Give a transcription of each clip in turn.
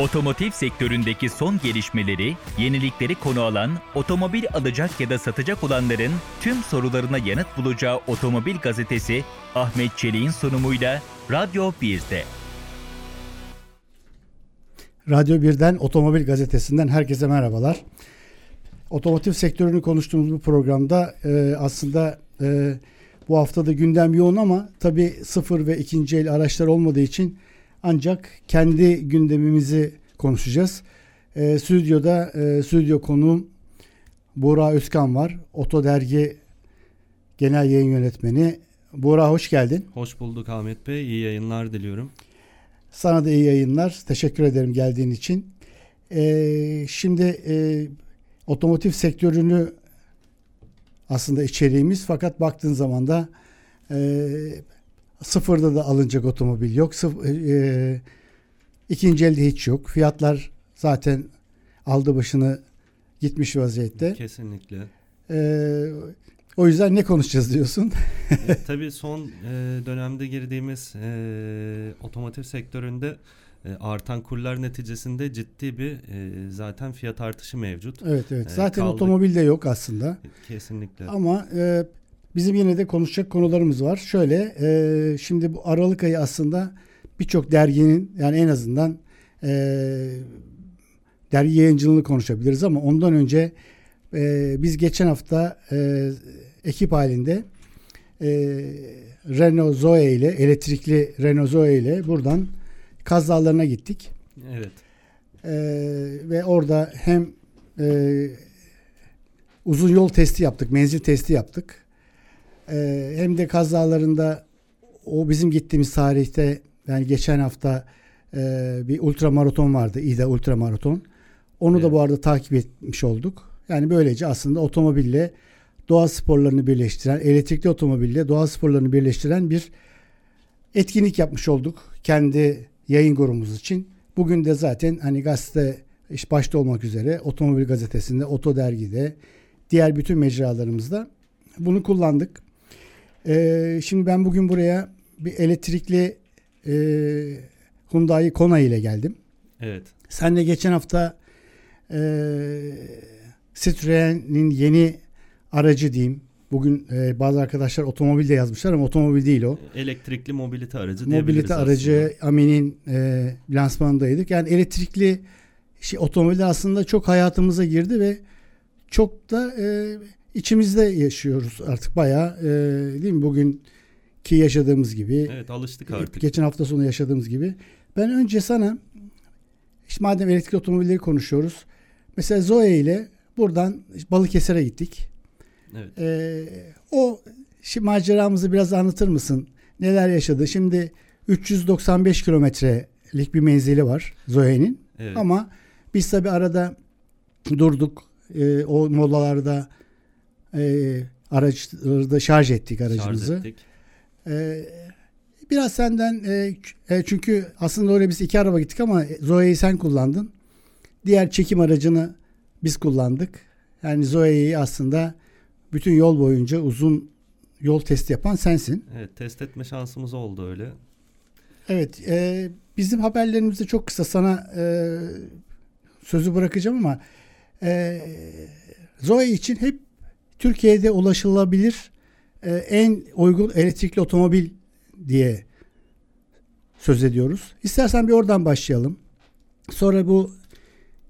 Otomotiv sektöründeki son gelişmeleri, yenilikleri konu alan, otomobil alacak ya da satacak olanların tüm sorularına yanıt bulacağı Otomobil Gazetesi Ahmet Çelik'in sunumuyla Radyo 1'de. Radyo 1'den Otomobil Gazetesi'nden herkese merhabalar. Otomotiv sektörünü konuştuğumuz bu programda e, aslında e, bu haftada gündem yoğun ama tabii sıfır ve ikinci el araçlar olmadığı için ancak kendi gündemimizi konuşacağız. E, stüdyoda e, stüdyo konuğum Buğra Özkan var. Oto Dergi Genel Yayın Yönetmeni. Buğra hoş geldin. Hoş bulduk Ahmet Bey. İyi yayınlar diliyorum. Sana da iyi yayınlar. Teşekkür ederim geldiğin için. E, şimdi e, otomotiv sektörünü aslında içeriğimiz fakat baktığın zaman da e, sıfırda da alınacak otomobil yok. Sıf, e, ikinci elde hiç yok. Fiyatlar zaten aldı başını gitmiş vaziyette. Kesinlikle. E, o yüzden ne konuşacağız diyorsun? e, tabii son e, dönemde girdiğimiz e, otomotiv sektöründe e, artan kurlar neticesinde ciddi bir e, zaten fiyat artışı mevcut. Evet evet. E, zaten kaldık. otomobil de yok aslında. Kesinlikle. Ama e, bizim yine de konuşacak konularımız var. Şöyle e, şimdi bu Aralık ayı aslında birçok derginin yani en azından e, dergi yayıncılığını konuşabiliriz ama ondan önce e, biz geçen hafta e, ekip halinde e, Renault Zoe ile elektrikli Renault Zoe ile buradan Kaz Dağları'na gittik. Evet. E, ve orada hem e, uzun yol testi yaptık, menzil testi yaptık. E, hem de Kaz Dağları'nda o bizim gittiğimiz tarihte yani geçen hafta e, bir ultramaraton vardı. İda ultramaraton. Onu Evet. da bu arada takip etmiş olduk. Yani böylece aslında otomobille doğa sporlarını birleştiren, elektrikli otomobille doğa sporlarını birleştiren bir etkinlik yapmış olduk. Kendi yayın grubumuz için. Bugün de zaten hani gazete iş başta olmak üzere Otomobil Gazetesi'nde, Oto Dergi'de, diğer bütün mecralarımızda bunu kullandık. Ee, şimdi ben bugün buraya bir elektrikli e, Hyundai Kona ile geldim. Evet. Sen de geçen hafta e, Citroen'in yeni aracı diyeyim. Bugün e, bazı arkadaşlar otomobil de yazmışlar ama otomobil değil o. Elektrikli mobilite aracı diyebiliriz Mobilite aracı Amin'in e, lansmanındaydık. Yani elektrikli şey, otomobiller aslında çok hayatımıza girdi ve çok da e, içimizde yaşıyoruz artık bayağı e, değil mi? Bugün ki yaşadığımız gibi. Evet alıştık artık. Geçen hafta sonu yaşadığımız gibi. Ben önce sana işte madem elektrikli otomobilleri konuşuyoruz. Mesela Zoe ile buradan Balıkesir'e gittik. Evet. Ee, o şimdi maceramızı biraz anlatır mısın? Neler yaşadı? Şimdi 395 kilometrelik bir menzili var Zoe'nin. Evet. Ama biz tabi arada durduk. Ee, o molalarda e, araçları da şarj ettik aracımızı. Şarj ettik. Ee, biraz senden e, e, çünkü aslında oraya biz iki araba gittik ama Zoe'yi sen kullandın. Diğer çekim aracını biz kullandık. Yani Zoe'yi aslında bütün yol boyunca uzun yol testi yapan sensin. Evet test etme şansımız oldu öyle. Evet, e, bizim haberlerimizde çok kısa sana e, sözü bırakacağım ama e, Zoe için hep Türkiye'de ulaşılabilir e, en uygun elektrikli otomobil diye söz ediyoruz. İstersen bir oradan başlayalım. Sonra bu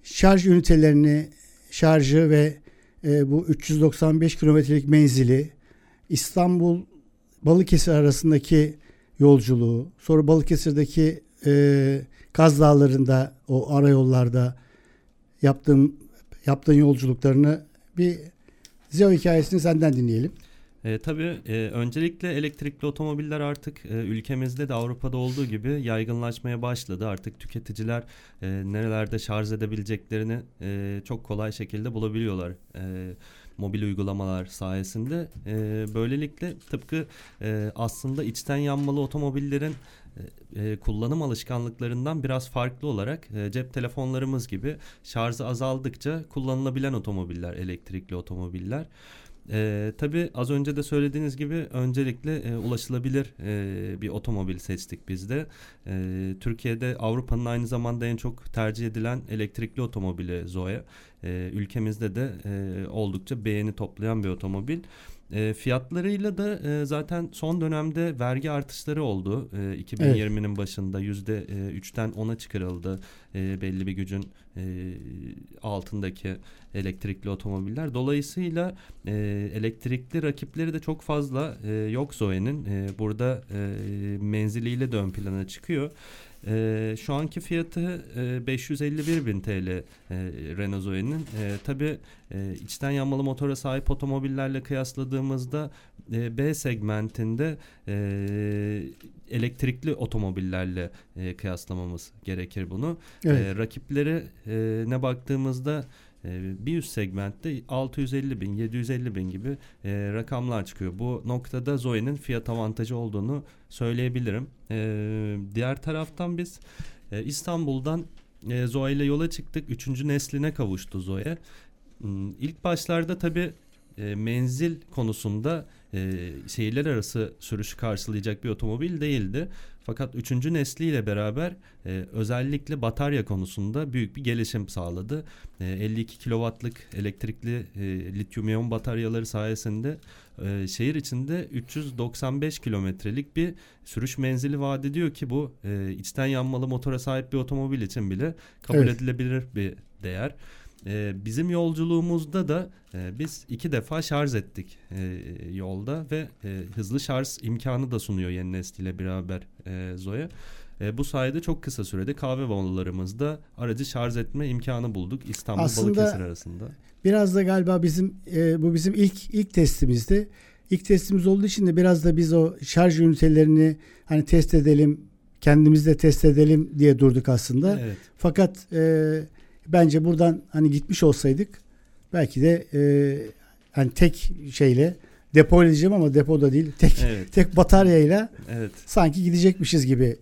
şarj ünitelerini, şarjı ve e, bu 395 kilometrelik menzili, İstanbul Balıkesir arasındaki yolculuğu, sonra Balıkesir'deki e, Kaz Dağları'nda o ara yollarda yaptığım yaptığın yolculuklarını bir Zeo hikayesini senden dinleyelim. E, tabii e, öncelikle elektrikli otomobiller artık e, ülkemizde de Avrupa'da olduğu gibi yaygınlaşmaya başladı. Artık tüketiciler e, nerelerde şarj edebileceklerini e, çok kolay şekilde bulabiliyorlar. E, mobil uygulamalar sayesinde. E, böylelikle tıpkı e, aslında içten yanmalı otomobillerin e, kullanım alışkanlıklarından biraz farklı olarak e, cep telefonlarımız gibi şarjı azaldıkça kullanılabilen otomobiller, elektrikli otomobiller. E, tabii az önce de söylediğiniz gibi öncelikle e, ulaşılabilir e, bir otomobil seçtik biz de. E, Türkiye'de Avrupa'nın aynı zamanda en çok tercih edilen elektrikli otomobili Zoe. E, ülkemizde de e, oldukça beğeni toplayan bir otomobil. E, fiyatlarıyla da e, zaten son dönemde vergi artışları oldu. E, 2020'nin başında yüzde e, üçten 10'a çıkarıldı e, belli bir gücün e, altındaki elektrikli otomobiller. Dolayısıyla e, elektrikli rakipleri de çok fazla e, yok Zoe'nin. E, burada e, menziliyle de ön plana çıkıyor. E, şu anki fiyatı e, 551 bin TL e, Renault Zoe'nin. E, Tabi e, içten yanmalı motora sahip otomobillerle kıyasladığımızda e, B segmentinde e, elektrikli otomobillerle e, kıyaslamamız gerekir bunu. Evet. E, rakipleri e, ne baktığımızda e, bir üst segmentte 650 bin, 750 bin gibi e, rakamlar çıkıyor. Bu noktada Zoe'nin fiyat avantajı olduğunu söyleyebilirim. E, diğer taraftan biz e, İstanbul'dan e, Zoe ile yola çıktık. Üçüncü nesline kavuştu Zoe. Hmm, İlk başlarda tabii menzil konusunda e, şehirler arası sürüşü karşılayacak bir otomobil değildi. Fakat üçüncü nesliyle beraber e, özellikle batarya konusunda büyük bir gelişim sağladı. E, 52 kW'lık elektrikli e, lityum iyon bataryaları sayesinde e, şehir içinde 395 kilometrelik bir sürüş menzili vaat ediyor ki bu e, içten yanmalı motora sahip bir otomobil için bile kabul Evet. edilebilir bir değer. E, bizim yolculuğumuzda da e, biz iki defa şarj ettik e, yolda ve e, hızlı şarj imkanı da sunuyor yeni nesliyle beraber e, Zoe. E, bu sayede çok kısa sürede kahve molalarımızda aracı şarj etme imkanı bulduk İstanbul Aslında- Balıkesir arasında. Biraz da galiba bizim e, bu bizim ilk ilk testimizdi. İlk testimiz olduğu için de biraz da biz o şarj ünitelerini hani test edelim, kendimiz de test edelim diye durduk aslında. Evet. Fakat e, bence buradan hani gitmiş olsaydık belki de e, hani tek şeyle depo diyeceğim ama depoda değil. Tek Evet. tek bataryayla Evet. sanki gidecekmişiz gibi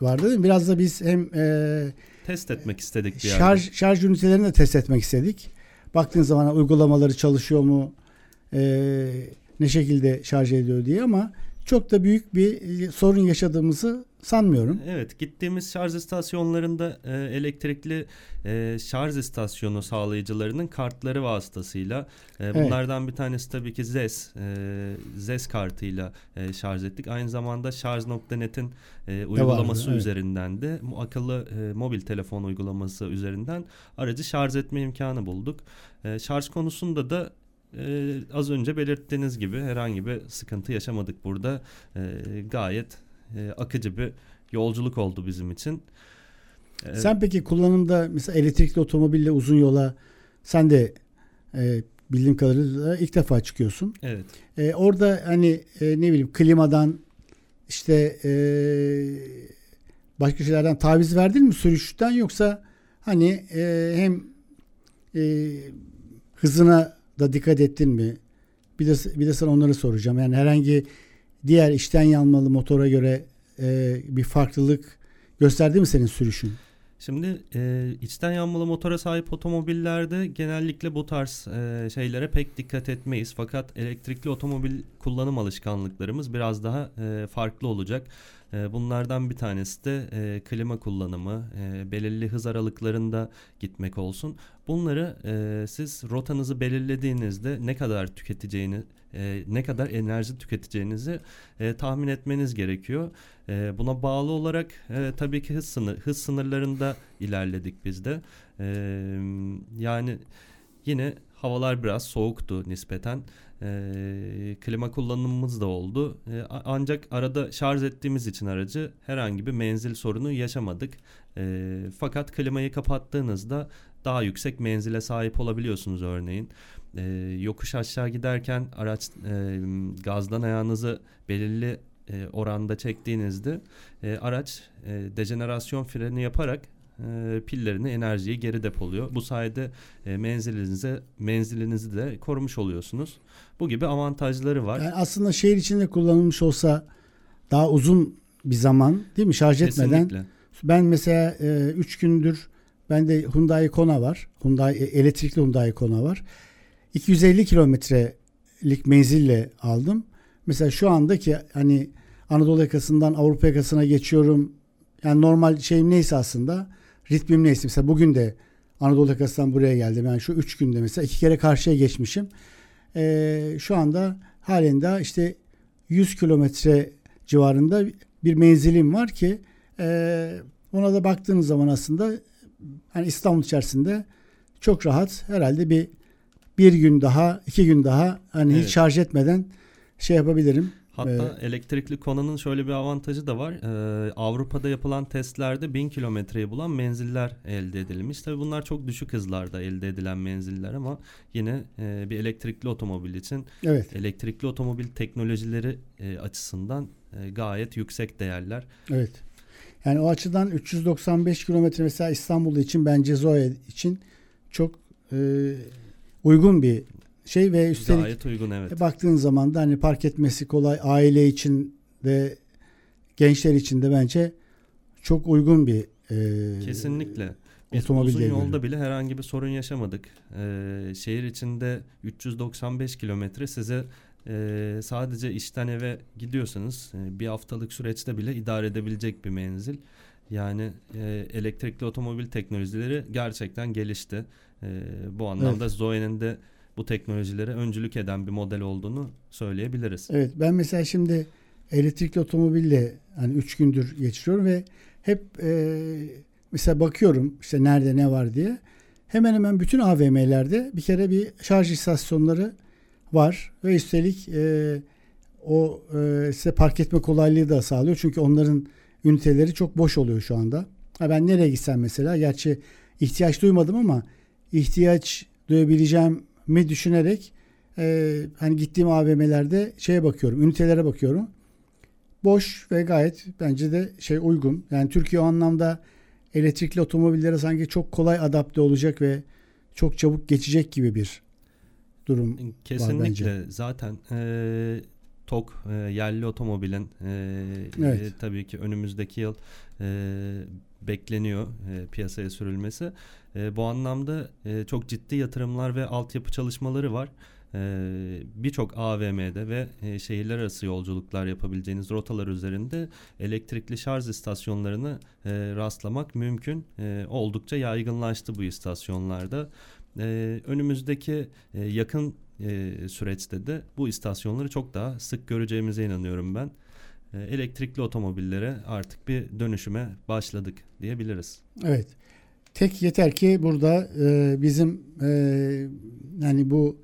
vardı değil mi? Biraz da biz hem e, Test etmek istedik bir şarj yerde. şarj ünitelerini de test etmek istedik. Baktığın zaman uygulamaları çalışıyor mu? e, ne şekilde şarj ediyor diye ama çok da büyük bir e, sorun yaşadığımızı sanmıyorum. Evet gittiğimiz şarj istasyonlarında e, elektrikli e, şarj istasyonu sağlayıcılarının kartları vasıtasıyla e, bunlardan bir tanesi tabii ki ZES e, ZES kartıyla e, şarj ettik. Aynı zamanda şarj.net'in e, uygulaması evet. üzerinden de bu akıllı e, mobil telefon uygulaması üzerinden aracı şarj etme imkanı bulduk. E, şarj konusunda da e, az önce belirttiğiniz gibi herhangi bir sıkıntı yaşamadık burada. E, gayet e, akıcı bir yolculuk oldu bizim için. E, Sen peki kullanımda mesela elektrikli otomobille uzun yola sen de e, bildiğim kadarıyla ilk defa çıkıyorsun. Evet. E, orada hani e, ne bileyim klimadan işte e, başka şeylerden taviz verdin mi sürüşten yoksa hani e, hem e, hızına da dikkat ettin mi? Bir de bir de sana onları soracağım. Yani herhangi diğer içten yanmalı motora göre e, bir farklılık gösterdi mi senin sürüşün? Şimdi e, içten yanmalı motora sahip otomobillerde genellikle bu tarz e, şeylere pek dikkat etmeyiz. Fakat elektrikli otomobil kullanım alışkanlıklarımız biraz daha e, farklı olacak. E, bunlardan bir tanesi de e, klima kullanımı, e, belirli hız aralıklarında gitmek olsun. Bunları e, siz rotanızı belirlediğinizde ne kadar tüketeceğini, e, ne kadar enerji tüketeceğinizi e, tahmin etmeniz gerekiyor. E, buna bağlı olarak e, tabii ki hız sınır hız sınırlarında ilerledik biz de. E, yani yine havalar biraz soğuktu nispeten. E, klima kullanımımız da oldu. E, ancak arada şarj ettiğimiz için aracı herhangi bir menzil sorunu yaşamadık. E, fakat klimayı kapattığınızda daha yüksek menzile sahip olabiliyorsunuz örneğin. E, yokuş aşağı giderken araç e, gazdan ayağınızı belirli e, oranda çektiğinizde e, araç e, dejenerasyon freni yaparak e, pillerini enerjiyi geri depoluyor. Bu sayede e, menzilinize menzilinizi de korumuş oluyorsunuz. Bu gibi avantajları var. Yani aslında şehir içinde kullanılmış olsa daha uzun bir zaman değil mi şarj etmeden Kesinlikle. Ben mesela 3 gündür bende Hyundai Kona var. Hyundai e, elektrikli Hyundai Kona var. 250 kilometre kilometrelik menzille aldım. Mesela şu andaki hani Anadolu yakasından Avrupa yakasına geçiyorum. Yani normal şeyim neyse aslında ritmim neyse. Mesela bugün de Anadolu yakasından buraya geldim. Yani şu üç günde mesela iki kere karşıya geçmişim. Ee, şu anda halen daha işte 100 kilometre civarında bir menzilim var ki e, ona da baktığınız zaman aslında hani İstanbul içerisinde çok rahat herhalde bir bir gün daha iki gün daha hani Evet. hiç şarj etmeden şey yapabilirim. Hatta elektrikli konanın şöyle bir avantajı da var. Ee, Avrupa'da yapılan testlerde 1000 kilometreyi bulan menziller elde edilmiş. Tabii bunlar çok düşük hızlarda elde edilen menziller ama yine e, bir elektrikli otomobil için Evet, elektrikli otomobil teknolojileri e, açısından e, gayet yüksek değerler. evet. Yani o açıdan 395 kilometre mesela İstanbul için bence Zoe için çok e, uygun bir şey ve üstelik Gayet uygun evet. E, Baktığın zaman da hani park etmesi kolay aile için ve gençler için de bence çok uygun bir e, Kesinlikle. Biz otomobil uzun yolda bile herhangi bir sorun yaşamadık. Ee, şehir içinde 395 kilometre size e, sadece işten eve gidiyorsanız e, bir haftalık süreçte bile idare edebilecek bir menzil. Yani e, elektrikli otomobil teknolojileri gerçekten gelişti. E, bu anlamda Zoe'nin de bu teknolojilere öncülük eden bir model olduğunu söyleyebiliriz. Evet ben mesela şimdi elektrikli otomobille hani 3 gündür geçiriyorum ve hep e, mesela bakıyorum işte nerede ne var diye. Hemen hemen bütün AVM'lerde bir kere bir şarj istasyonları var ve üstelik e, o e, size park etme kolaylığı da sağlıyor. Çünkü onların üniteleri çok boş oluyor şu anda. Ha ben nereye gitsem mesela gerçi ihtiyaç duymadım ama ihtiyaç duyabileceğim mi düşünerek e, hani gittiğim AVM'lerde şeye bakıyorum, ünitelere bakıyorum. Boş ve gayet bence de şey uygun. Yani Türkiye o anlamda elektrikli otomobillere sanki çok kolay adapte olacak ve çok çabuk geçecek gibi bir durum. Kesinlikle bence. zaten e, TOK e, yerli otomobilin e, Evet. e, tabii ki önümüzdeki yıl e, bekleniyor e, piyasaya sürülmesi. E, bu anlamda e, çok ciddi yatırımlar ve altyapı çalışmaları var. E, Birçok AVM'de ve e, şehirler arası yolculuklar yapabileceğiniz rotalar üzerinde elektrikli şarj istasyonlarını e, rastlamak mümkün. E, oldukça yaygınlaştı bu istasyonlarda. E, önümüzdeki e, yakın e, süreçte de bu istasyonları çok daha sık göreceğimize inanıyorum ben. E, elektrikli otomobillere artık bir dönüşüme başladık diyebiliriz. Evet. Tek yeter ki burada e, bizim e, yani bu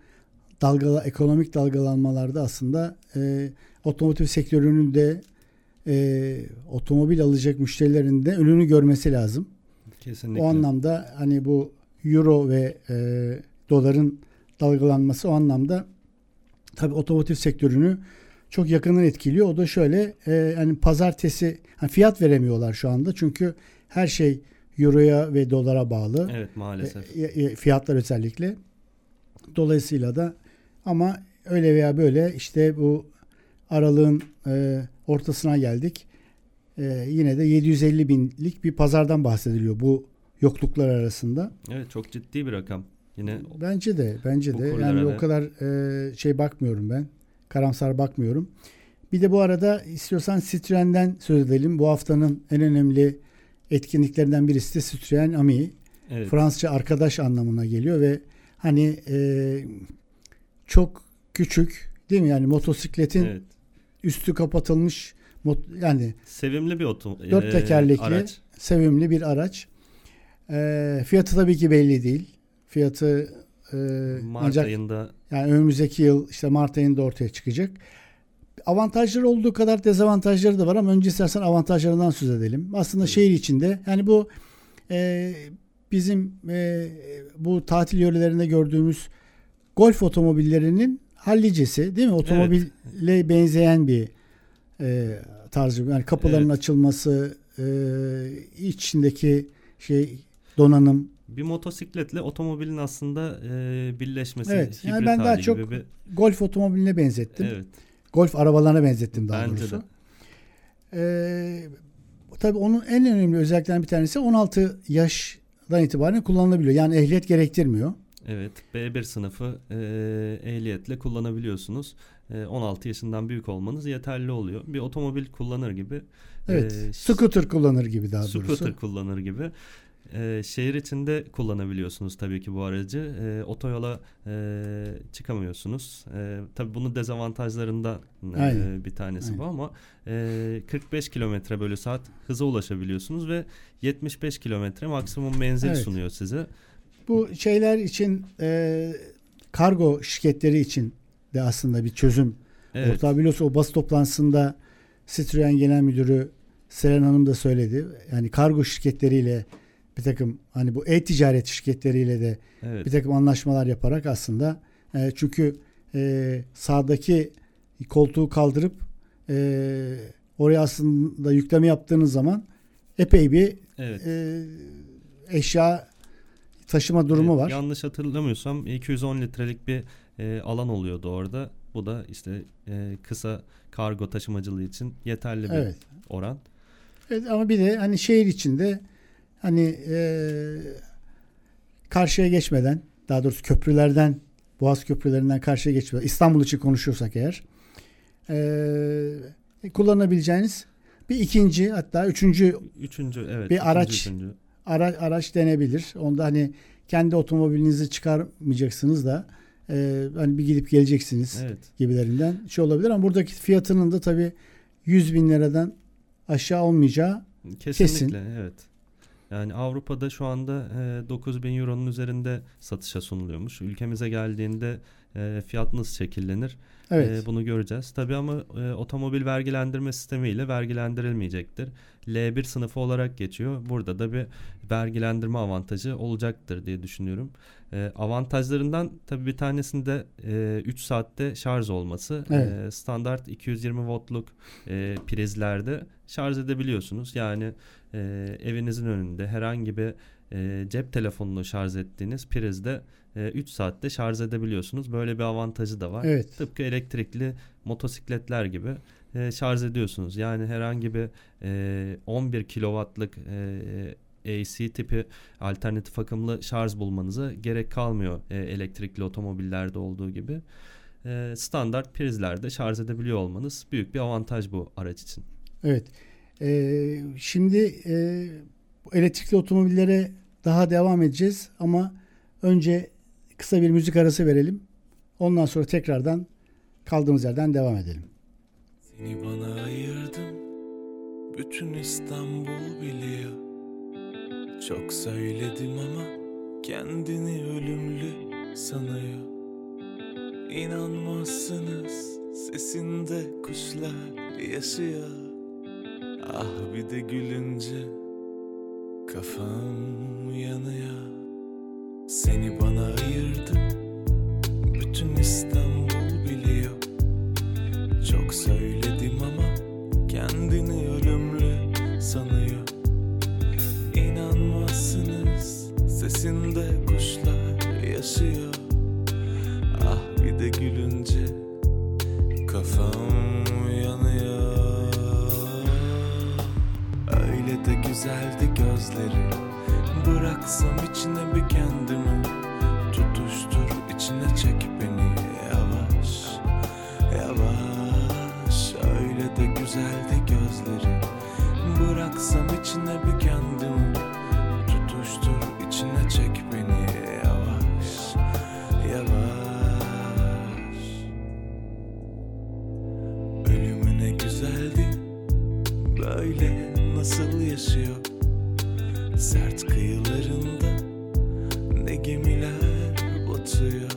dalgala ekonomik dalgalanmalarda aslında e, otomotiv sektörünün de e, otomobil alacak müşterilerin de önünü görmesi lazım. Kesinlikle. O anlamda hani bu euro ve e, doların dalgalanması o anlamda tabii otomotiv sektörünü çok yakından etkiliyor. O da şöyle e, hani pazartesi hani fiyat veremiyorlar şu anda çünkü her şey euroya ve dolara bağlı. Evet maalesef. E, e, fiyatlar özellikle. Dolayısıyla da ama öyle veya böyle işte bu aralığın e, ortasına geldik. E, yine de 750 binlik bir pazardan bahsediliyor bu yokluklar arasında. Evet çok ciddi bir rakam. Yine Bence de bence de yani o kadar e, şey bakmıyorum ben. Karamsar bakmıyorum. Bir de bu arada istiyorsan Citroen'den söz edelim. Bu haftanın en önemli etkinliklerinden birisi de Citroen Ami. evet, Fransızca arkadaş anlamına geliyor ve hani e, çok küçük değil mi? Yani motosikletin evet. üstü kapatılmış yani sevimli bir oto, Dört e, tekerlekli. araç. sevimli bir araç. E, fiyatı tabii ki belli değil. Fiyatı e, Mart ancak ayında yani önümüzdeki yıl işte Mart ayında ortaya çıkacak. Avantajları olduğu kadar dezavantajları da var ama önce istersen avantajlarından söz edelim. Aslında Evet. şehir içinde yani bu e, bizim e, bu tatil yörelerinde gördüğümüz golf otomobillerinin hallicesi değil mi? Otomobille benzeyen bir e, tarzı. Yani kapıların Evet. açılması, e, içindeki şey donanım bir motosikletle otomobilin aslında e, birleşmesi, Evet, yani ben daha çok bir golf otomobiline benzettim. evet. Golf arabalarına benzettim daha Bence doğrusu. de. Ee, tabii onun en önemli özelliklerinden bir tanesi 16 yaşdan itibaren kullanılabiliyor. Yani ehliyet gerektirmiyor. Evet, B1 sınıfı e, ehliyetle kullanabiliyorsunuz. E, 16 yaşından büyük olmanız yeterli oluyor. Bir otomobil kullanır gibi. Evet, e, scooter kullanır gibi daha scooter doğrusu. kullanır gibi. E, şehir içinde kullanabiliyorsunuz tabii ki bu aracı. E, otoyola e, çıkamıyorsunuz. E, tabii bunun dezavantajlarından e, bir tanesi Aynen. bu ama e, 45 kilometre bölü saat hıza ulaşabiliyorsunuz ve 75 kilometre maksimum menzil Evet. sunuyor size. Bu şeyler için e, kargo şirketleri için de aslında bir çözüm Evet. Ortağı biliyorsun o basın toplantısında Citroen Genel Müdürü Selen Hanım da söyledi. Yani kargo şirketleriyle bir takım hani bu e-ticaret şirketleriyle de Evet. bir takım anlaşmalar yaparak aslında e, çünkü e, sağdaki koltuğu kaldırıp e, oraya aslında yükleme yaptığınız zaman epey bir Evet. e, eşya taşıma durumu Evet, var. Yanlış hatırlamıyorsam 210 litrelik bir e, alan oluyordu orada. Bu da işte e, kısa kargo taşımacılığı için yeterli bir Evet. oran. Evet ama bir de hani şehir içinde hani e, karşıya geçmeden daha doğrusu köprülerden Boğaz köprülerinden karşıya geçmeden İstanbul için konuşuyorsak eğer e, kullanabileceğiniz bir ikinci hatta üçüncü Üçüncü evet. Bir araç. üçüncü. ara, araç denebilir. Onda hani kendi otomobilinizi çıkarmayacaksınız da e, hani bir gidip geleceksiniz Evet. gibilerinden şey olabilir ama buradaki fiyatının da tabii 100 bin liradan aşağı olmayacağı Kesinlikle evet. Yani Avrupa'da şu anda e, 9000 euronun üzerinde satışa sunuluyormuş. Ülkemize geldiğinde e, fiyat nasıl şekillenir evet. e, bunu göreceğiz. Tabii ama e, otomobil vergilendirme sistemiyle vergilendirilmeyecektir. L1 sınıfı olarak geçiyor. Burada da bir vergilendirme avantajı olacaktır diye düşünüyorum. E, avantajlarından tabii bir tanesinde e, 3 saatte şarj olması. Evet. E, standart 220 voltluk e, prizlerde şarj edebiliyorsunuz. Yani e, evinizin önünde herhangi bir e, cep telefonunu şarj ettiğiniz prizde 3 saatte şarj edebiliyorsunuz. Böyle bir avantajı da var. Evet. Tıpkı elektrikli motosikletler gibi e, şarj ediyorsunuz. Yani herhangi bir e, 11 kW'lık e, AC tipi alternatif akımlı şarj bulmanıza gerek kalmıyor e, elektrikli otomobillerde olduğu gibi. E, standart prizlerde şarj edebiliyor olmanız büyük bir avantaj bu araç için. Evet. Ee, şimdi e, elektrikli otomobillere daha devam edeceğiz ama önce kısa bir müzik arası verelim. Ondan sonra tekrardan kaldığımız yerden devam edelim. Seni bana ayırdım Bütün İstanbul biliyor Çok söyledim ama Kendini ölümlü sanıyor İnanmazsınız Sesinde kuşlar yaşıyor Ah bir de gülünce Kafam yanıyor Seni bana ayırdım Bütün İstanbul biliyor çok söyledim ama kendini ölümlü sanıyor. İnanmazsınız sesinde kuşlar yaşıyor. Ah bir de gülünce kafam güzeldi gözleri. Bıraksam içine bir kendimi tutuştur içine çek beni yavaş. Yavaş öyle de güzeldi gözleri Bıraksam içine bir nasıl yaşıyor Sert kıyılarında Ne gemiler batıyor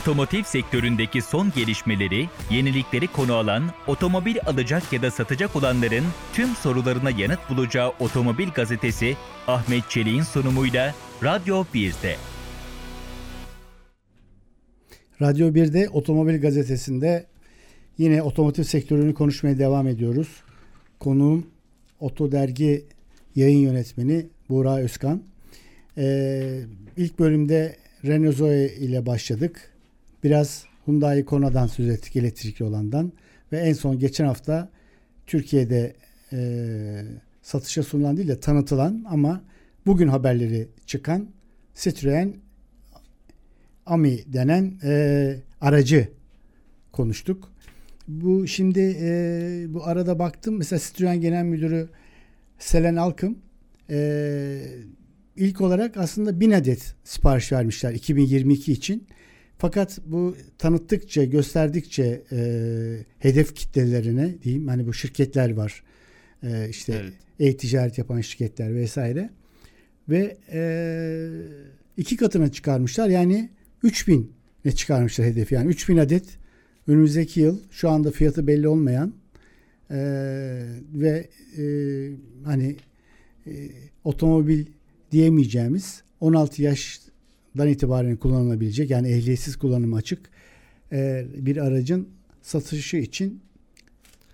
Otomotiv sektöründeki son gelişmeleri, yenilikleri konu alan, otomobil alacak ya da satacak olanların tüm sorularına yanıt bulacağı Otomobil Gazetesi Ahmet Çelik'in sunumuyla Radyo 1'de. Radyo 1'de Otomobil Gazetesi'nde yine otomotiv sektörünü konuşmaya devam ediyoruz. Konuğum Oto Dergi yayın yönetmeni Buğra Özkan. Ee, ilk bölümde Renault Zoe ile başladık. Biraz Hyundai Kona'dan söz ettik elektrikli olandan. Ve en son geçen hafta Türkiye'de e, satışa sunulan değil de tanıtılan ama bugün haberleri çıkan Citroen AMI denen e, aracı konuştuk. Bu şimdi e, bu arada baktım mesela Citroen Genel Müdürü Selen Alkım e, ilk olarak aslında 1000 adet sipariş vermişler 2022 için. Fakat bu tanıttıkça, gösterdikçe e, hedef kitlelerine diyeyim hani bu şirketler var. E, işte Evet. e-ticaret yapan şirketler vesaire. Ve e, iki katına çıkarmışlar. Yani 3000 ne çıkarmışlar hedefi. Yani 3000 adet önümüzdeki yıl şu anda fiyatı belli olmayan e, ve e, hani e, otomobil diyemeyeceğimiz 16 yaştan itibaren kullanılabilecek yani ehliyetsiz kullanımı açık e, bir aracın satışı için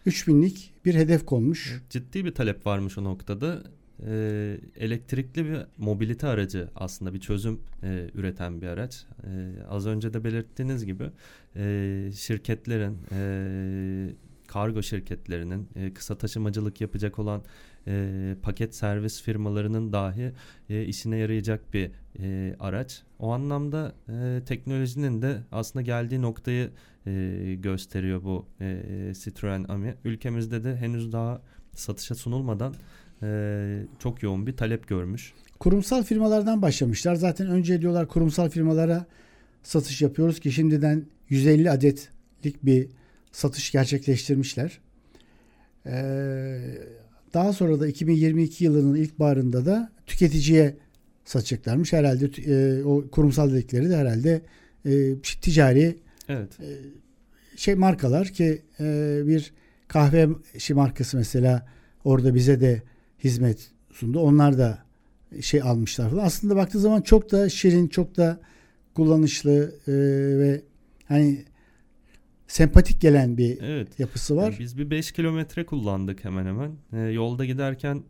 3000'lik bir hedef konmuş. Ciddi bir talep varmış o noktada. Ee, elektrikli bir mobilite aracı aslında bir çözüm e, üreten bir araç. Ee, az önce de belirttiğiniz gibi e, şirketlerin, e, kargo şirketlerinin, e, kısa taşımacılık yapacak olan e, paket servis firmalarının dahi e, işine yarayacak bir e, araç. O anlamda e, teknolojinin de aslında geldiği noktayı e, gösteriyor bu e, Citroen Ami. Ülkemizde de henüz daha satışa sunulmadan e, çok yoğun bir talep görmüş. Kurumsal firmalardan başlamışlar. Zaten önce diyorlar kurumsal firmalara satış yapıyoruz ki şimdiden 150 adetlik bir satış gerçekleştirmişler. Ee, daha sonra da 2022 yılının ilkbaharında da tüketiciye satacaklarmış. Herhalde e, o kurumsal dedikleri de herhalde e, ticari Evet. şey markalar ki e, bir kahve markası mesela orada bize de hizmet sundu. Onlar da şey almışlar falan. Aslında baktığı zaman çok da şirin, çok da kullanışlı e, ve hani sempatik gelen bir Evet. yapısı var. Biz bir 5 kilometre kullandık hemen hemen. E, yolda giderken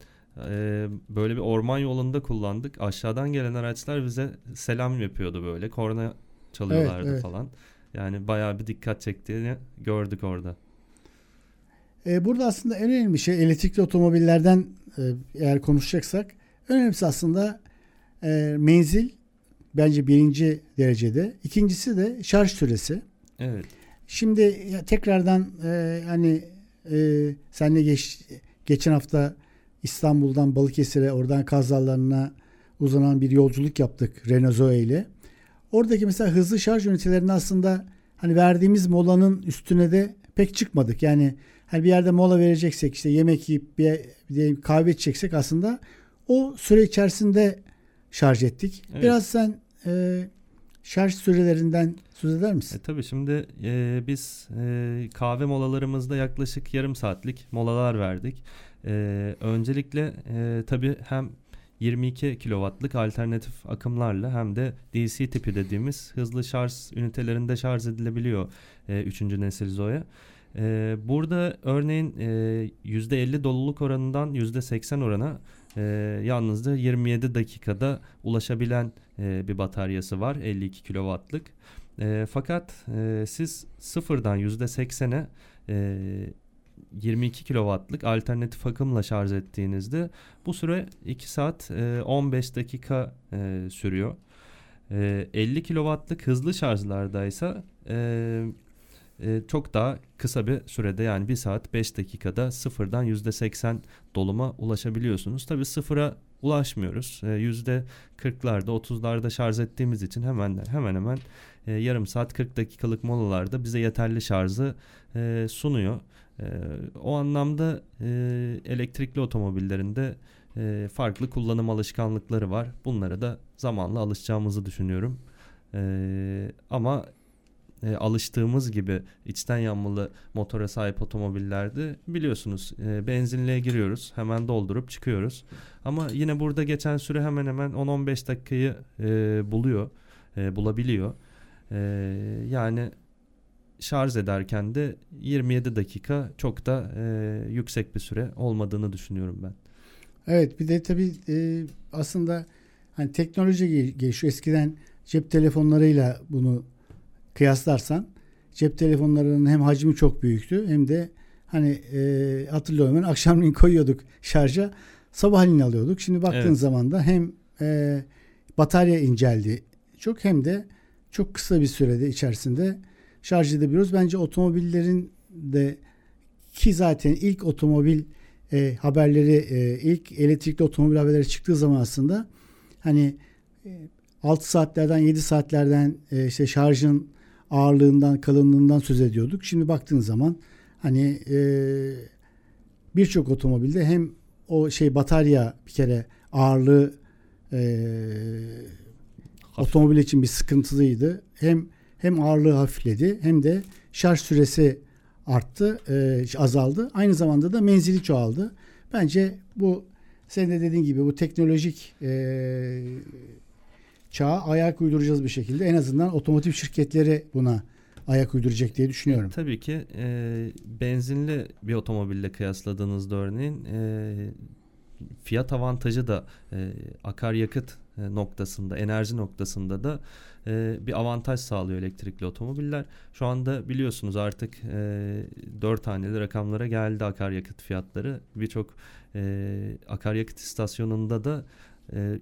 e, böyle bir orman yolunda kullandık. Aşağıdan gelen araçlar bize selam yapıyordu böyle. Korna çalıyorlardı Evet, evet. falan. Yani bayağı bir dikkat çektiğini gördük orada. E, burada aslında en önemli şey elektrikli otomobillerden e, eğer konuşacaksak önemlisi aslında e, menzil bence birinci derecede. İkincisi de şarj süresi. Evet. Şimdi ya tekrardan e, hani e, senle geç, geçen hafta İstanbul'dan Balıkesir'e oradan Kaz Dağları'na uzanan bir yolculuk yaptık Renault Zoe ile. Oradaki mesela hızlı şarj ünitelerinde aslında hani verdiğimiz molanın üstüne de pek çıkmadık. Yani hani bir yerde mola vereceksek işte yemek yiyip bir, bir de kahve içeceksek aslında o süre içerisinde şarj ettik. Evet. Biraz sen e, şarj sürelerinden söz eder misin? E tabii şimdi e, biz e, kahve molalarımızda yaklaşık yarım saatlik molalar verdik. E, öncelikle e, tabii hem 22 kW'lık alternatif akımlarla hem de DC tipi dediğimiz hızlı şarj ünitelerinde şarj edilebiliyor e, 3. nesil Zoe. E, burada örneğin e, %50 doluluk oranından %80 orana e, yalnızca 27 dakikada ulaşabilen e, bir bataryası var 52 kW'lık. E, fakat e, siz sıfırdan %80'e e, 22 kW'lık alternatif akımla şarj ettiğinizde bu süre 2 saat e, 15 dakika e, sürüyor. E, 50 kW'lık hızlı şarjlardaysa e, e, çok daha kısa bir sürede yani 1 saat 5 dakikada sıfırdan %80 doluma ulaşabiliyorsunuz. Tabi sıfıra ulaşmıyoruz. E, %40'larda 30'larda şarj ettiğimiz için hemen hemen hemen e, yarım saat 40 dakikalık molalarda bize yeterli şarjı e, sunuyor. E, o anlamda elektrikli otomobillerinde farklı kullanım alışkanlıkları var. Bunlara da zamanla alışacağımızı düşünüyorum. E, ama e, alıştığımız gibi içten yanmalı motora sahip otomobillerde biliyorsunuz e, benzinliğe giriyoruz hemen doldurup çıkıyoruz. Ama yine burada geçen süre hemen hemen 10-15 dakikayı e, buluyor, e, bulabiliyor. E, yani şarj ederken de 27 dakika çok da e, yüksek bir süre olmadığını düşünüyorum ben. Evet bir de tabii e, aslında hani teknoloji gel- gelişiyor. Eskiden cep telefonlarıyla bunu kıyaslarsan cep telefonlarının hem hacmi çok büyüktü hem de hani e, hatırlıyorum ben akşamleyin koyuyorduk şarja sabahleyin alıyorduk. Şimdi baktığın Evet. zaman da hem e, batarya inceldi çok hem de çok kısa bir sürede içerisinde şarj edebiliyoruz. Bence otomobillerin de ki zaten ilk otomobil e, haberleri e, ilk elektrikli otomobil haberleri çıktığı zaman aslında hani e, 6 saatlerden 7 saatlerden e, işte şarjın ağırlığından kalınlığından söz ediyorduk. Şimdi baktığın zaman hani e, birçok otomobilde hem o şey batarya bir kere ağırlığı e, otomobil için bir sıkıntılıydı. Hem hem ağırlığı hafifledi hem de şarj süresi arttı, e, azaldı. Aynı zamanda da menzili çoğaldı. Bence bu senin de dediğin gibi bu teknolojik e, çağa ayak uyduracağız bir şekilde. En azından otomotiv şirketleri buna ayak uyduracak diye düşünüyorum. Tabii ki e, benzinli bir otomobille kıyasladığınızda örneğin e, fiyat avantajı da e, akaryakıt e, noktasında, enerji noktasında da e, bir avantaj sağlıyor elektrikli otomobiller. Şu anda biliyorsunuz artık e, 4 haneli rakamlara geldi akaryakıt fiyatları. Birçok e, akaryakıt istasyonunda da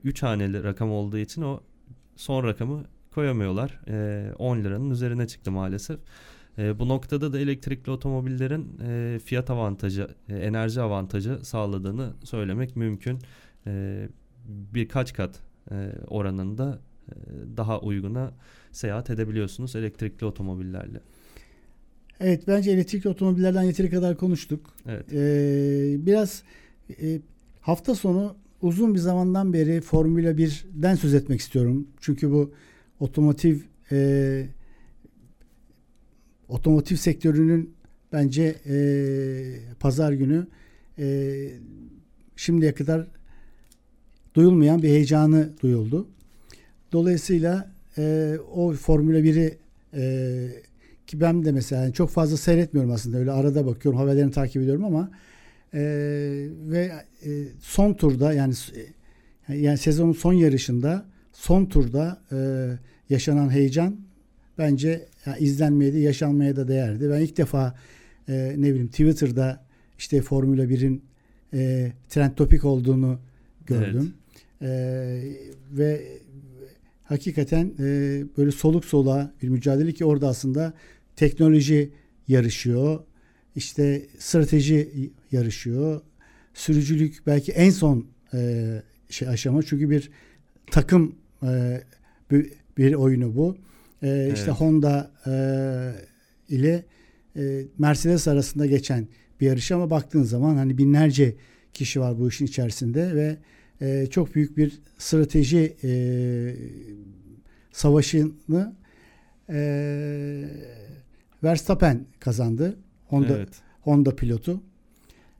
3 haneli rakam olduğu için o son rakamı koyamıyorlar. E, 10 liranın üzerine çıktı maalesef. E, bu noktada da elektrikli otomobillerin e, fiyat avantajı, e, enerji avantajı sağladığını söylemek mümkün. E, birkaç kat e, oranında e, daha uyguna seyahat edebiliyorsunuz elektrikli otomobillerle. Evet bence elektrikli otomobillerden yeteri kadar konuştuk. Evet. Ee, biraz e, hafta sonu uzun bir zamandan beri Formula 1'den söz etmek istiyorum. Çünkü bu otomotiv e, otomotiv sektörünün bence e, pazar günü e, şimdiye kadar duyulmayan bir heyecanı duyuldu. Dolayısıyla e, o Formula 1'i e, ki ben de mesela çok fazla seyretmiyorum aslında öyle arada bakıyorum haberlerini takip ediyorum ama e, ve e, son turda yani yani sezonun son yarışında son turda e, yaşanan heyecan bence yani izlenmeye de yaşanmaya da değerdi. Ben ilk defa e, ne bileyim Twitter'da işte Formula 1'in e, trend topik olduğunu gördüm. E, ve hakikaten e, böyle soluk soluğa bir mücadele ki orada aslında teknoloji yarışıyor. İşte strateji yarışıyor. Sürücülük belki en son e, şey aşama çünkü bir takım e, bir, bir oyunu bu. E, Evet. işte Honda e, ile e, Mercedes arasında geçen bir yarış ama baktığın zaman hani binlerce kişi var bu işin içerisinde ve e, çok büyük bir strateji e, savaşını e, Verstappen kazandı. Honda evet. Honda pilotu.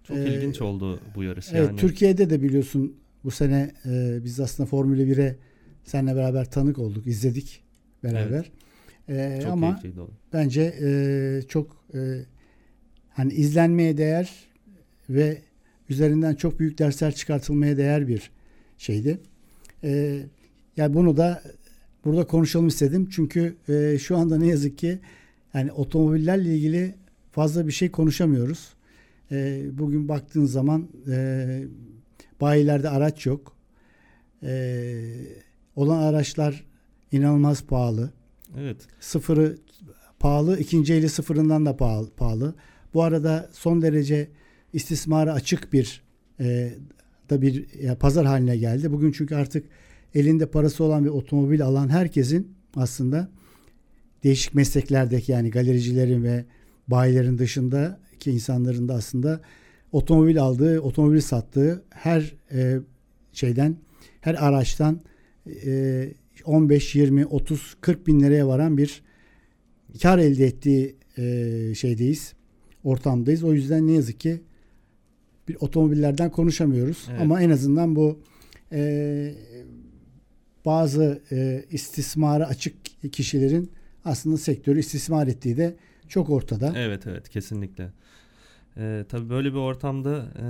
Çok Ee, ilginç oldu bu yarış. Evet, yani. Türkiye'de de biliyorsun bu sene e, biz aslında Formula 1'e seninle beraber tanık olduk, izledik beraber. E, Çok ama bence e, çok e, hani izlenmeye değer ve üzerinden çok büyük dersler çıkartılmaya değer bir şeydi. E, yani bunu da burada konuşalım istedim. Çünkü e, şu anda ne yazık ki yani otomobillerle ilgili fazla bir şey konuşamıyoruz. E, bugün baktığın zaman e, bayilerde araç yok. E, olan araçlar inanılmaz pahalı. Evet. Sıfırı pahalı, ikinci eli sıfırından da pahalı. pahalı. Bu arada son derece istismara açık bir e, da bir ya, pazar haline geldi. Bugün çünkü artık elinde parası olan bir otomobil alan herkesin aslında değişik mesleklerdeki yani galericilerin ve bayilerin dışındaki insanların da aslında otomobil aldığı, otomobil sattığı her e, şeyden, her araçtan e, 15, 20, 30, 40 bin liraya varan bir kar elde ettiği e, şeydeyiz, ortamdayız. O yüzden ne yazık ki bir otomobillerden konuşamıyoruz. Evet. Ama en azından bu e, bazı e, istismara açık kişilerin aslında sektörü istismar ettiği de çok ortada. Evet evet kesinlikle. Ee, tabii böyle bir ortamda e,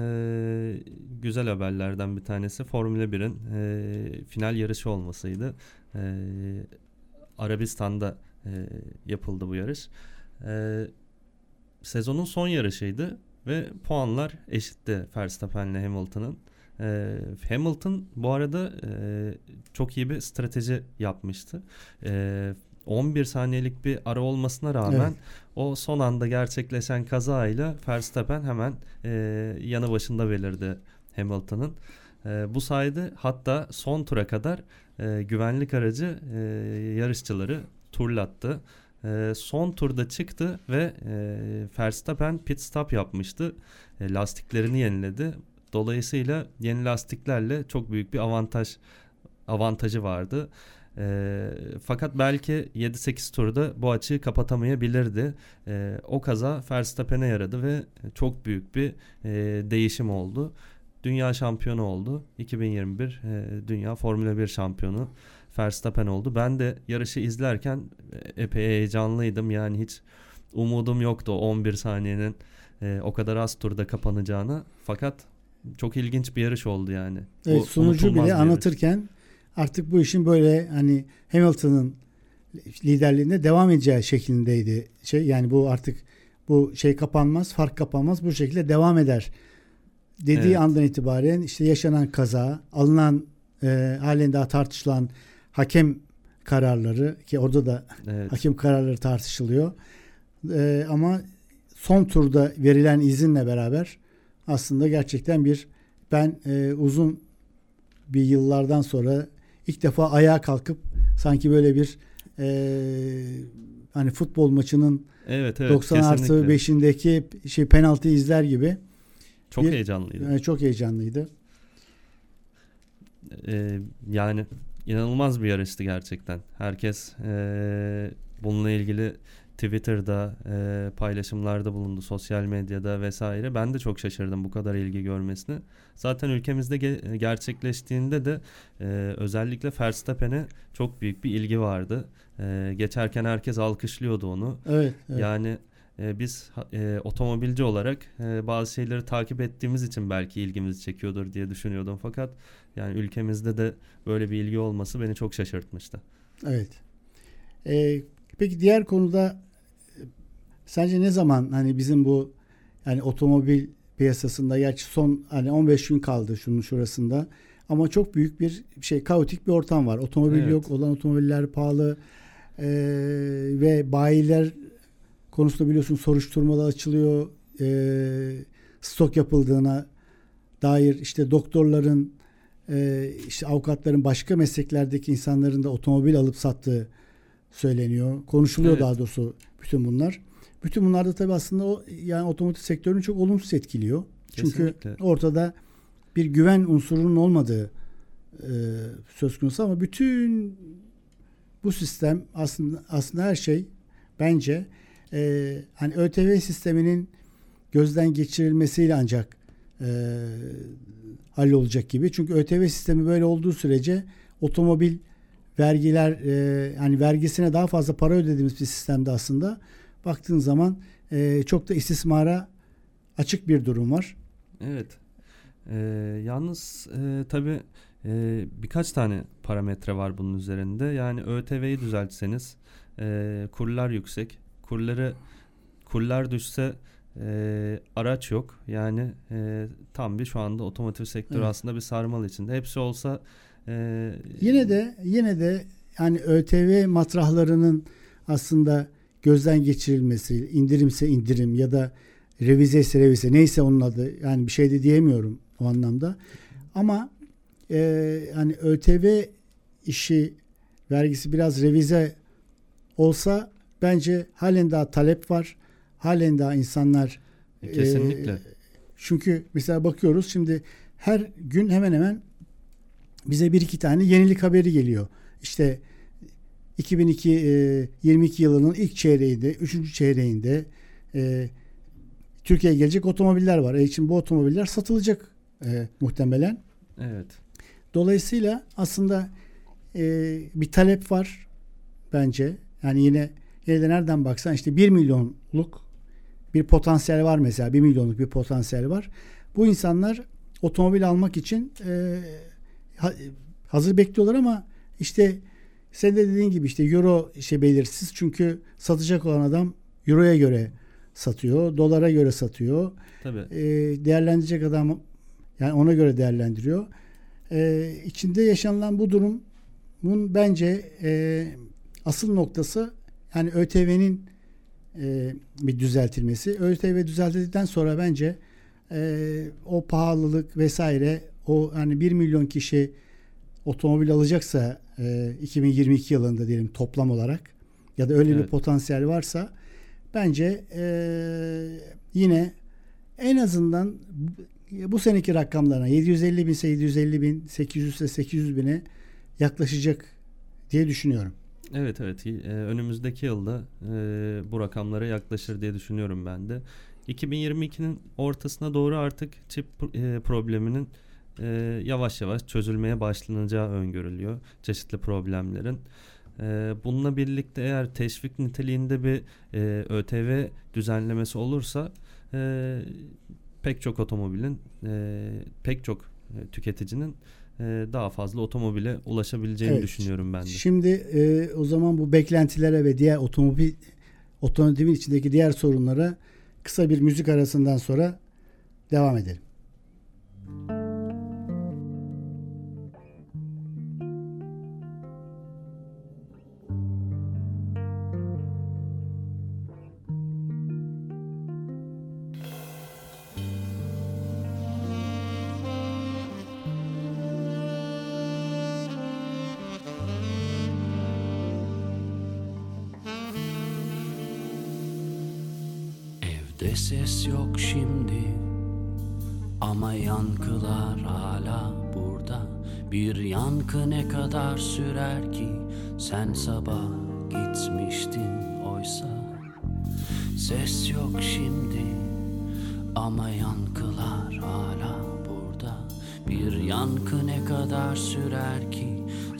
güzel haberlerden bir tanesi Formula 1'in e, final yarışı olmasıydı. E, Arabistan'da e, yapıldı bu yarış. E, sezonun son yarışıydı ve puanlar eşitti Verstappen'le Hamilton'ın. E, Hamilton bu arada e, çok iyi bir strateji yapmıştı. E, 11 saniyelik bir ara olmasına rağmen Evet. o son anda gerçekleşen kazayla Verstappen hemen e, yanı başında belirdi Hamilton'ın. E, bu sayede hatta son tura kadar e, güvenlik aracı e, yarışçıları turlattı. E, son turda çıktı ve e, Verstappen pit stop yapmıştı. E, lastiklerini yeniledi. Dolayısıyla yeni lastiklerle çok büyük bir avantaj avantajı vardı. E, fakat belki 7-8 turda bu açığı kapatamayabilirdi. E, o kaza Verstappen'e yaradı ve çok büyük bir e, değişim oldu. Dünya şampiyonu oldu. 2021 e, Dünya Formula 1 şampiyonu Verstappen oldu. Ben de yarışı izlerken e, epey heyecanlıydım. Yani hiç umudum yoktu o 11 saniyenin e, o kadar az turda kapanacağını. Fakat çok ilginç bir yarış oldu yani. Evet, sunucu bile yarış. Artık bu işin böyle hani Hamilton'ın liderliğinde devam edeceği şeklindeydi. Şey yani bu artık bu şey kapanmaz, fark kapanmaz bu şekilde devam eder. Dediği Evet. andan itibaren işte yaşanan kaza, alınan e, halen daha tartışılan hakem kararları ki orada da Evet. hakem kararları tartışılıyor. E, ama son turda verilen izinle beraber aslında gerçekten bir ben e, uzun bir yıllardan sonra ilk defa ayağa kalkıp sanki böyle bir e, hani futbol maçının Evet evet 90 artı kesinlikle. 5'indeki şey penaltı izler gibi Çok bir- heyecanlıydı. e, çok heyecanlıydı. Ee, yani inanılmaz bir yarıştı gerçekten. Herkes ee, bununla ilgili Twitter'da ee, paylaşımlarda bulundu, sosyal medyada vesaire. Ben de çok şaşırdım bu kadar ilgi görmesine. Zaten ülkemizde ge- gerçekleştiğinde de ee, özellikle Verstappen'e çok büyük bir ilgi vardı. Ee, geçerken herkes alkışlıyordu onu. Evet. evet. Yani e, biz e, otomobilci olarak e, bazı şeyleri takip ettiğimiz için belki ilgimizi çekiyordur diye düşünüyordum. Fakat yani ülkemizde de böyle bir ilgi olması beni çok şaşırtmıştı. Evet. Ee, peki diğer konuda e, sence ne zaman hani bizim bu yani otomobil piyasasında gerçi son hani 15 gün kaldı şunun şurasında ama çok büyük bir şey kaotik bir ortam var. Otomobil Evet. yok, olan otomobiller pahalı ee, ve bayiler konusunda biliyorsun soruşturmalar açılıyor. Ee, stok yapıldığına dair işte doktorların e, işte avukatların başka mesleklerdeki insanların da otomobil alıp sattığı söyleniyor. Konuşuluyor Evet. daha doğrusu bütün bunlar. Bütün bunlar da tabii aslında o yani otomotiv sektörünü çok olumsuz etkiliyor. Çünkü Kesinlikle. ortada bir güven unsurunun olmadığı e, söz konusu ama bütün bu sistem aslında aslında her şey bence e, hani ÖTV sisteminin gözden geçirilmesiyle ancak e, hallolacak gibi. Çünkü ÖTV sistemi böyle olduğu sürece otomobil vergiler e, hani vergisine daha fazla para ödediğimiz bir sistemde aslında baktığın zaman e, çok da istismara açık bir durum var. Evet. Ee, yalnız e, tabii e, birkaç tane parametre var bunun üzerinde. Yani ÖTV'yi düzeltseniz e, kurlar yüksek. Kurları kurlar düşse e, araç yok. Yani e, tam bir şu anda otomotiv sektörü Evet. aslında bir sarmal içinde. Hepsi olsa e, Yine de yine de yani ÖTV matrahlarının aslında gözden geçirilmesi, indirimse indirim ya da revize ise revize neyse onun adı yani bir şey de diyemiyorum o anlamda. Ama e, hani ÖTV işi vergisi biraz revize olsa bence halen daha talep var. Halen daha insanlar e, Kesinlikle. çünkü mesela bakıyoruz şimdi her gün hemen hemen bize bir iki tane yenilik haberi geliyor. İşte 2002 e, 22 yılının ilk çeyreğinde, 3. çeyreğinde e, Türkiye'ye gelecek otomobiller var. E için bu otomobiller satılacak e, muhtemelen. Evet. Dolayısıyla aslında e, bir talep var bence. Yani yine yine de nereden baksan işte 1 milyonluk bir potansiyel var mesela. 1 milyonluk bir potansiyel var. Bu insanlar otomobil almak için e, ha- hazır bekliyorlar ama işte sen de dediğin gibi işte euro işte belirsiz çünkü satacak olan adam euroya göre satıyor, dolara göre satıyor. Tabii. E, değerlendirecek adam yani ona göre değerlendiriyor. E, içinde yaşanılan bu durumun bence e, asıl noktası yani ÖTV'nin e, bir düzeltilmesi. ÖTV düzeltildikten sonra bence e, o pahalılık vesaire o hani 1 milyon kişi otomobil alacaksa e, 2022 yılında diyelim toplam olarak ya da öyle bir Evet. potansiyel varsa bence e, yine en azından bu- bu seneki rakamlarına 750 bin ise 750 bin 800 ise 800 bine yaklaşacak diye düşünüyorum. Evet evet e, önümüzdeki yılda e, bu rakamlara yaklaşır diye düşünüyorum ben de. 2022'nin ortasına doğru artık çip e, probleminin e, yavaş yavaş çözülmeye başlanacağı öngörülüyor çeşitli problemlerin. E, bununla birlikte eğer teşvik niteliğinde bir e, ÖTV düzenlemesi olursa e, pek çok otomobilin e, pek çok e, tüketicinin e, daha fazla otomobile ulaşabileceğini Evet. düşünüyorum ben de. Şimdi e, o zaman bu beklentilere ve diğer otomobil otomotivin içindeki diğer sorunlara kısa bir müzik arasından sonra devam edelim.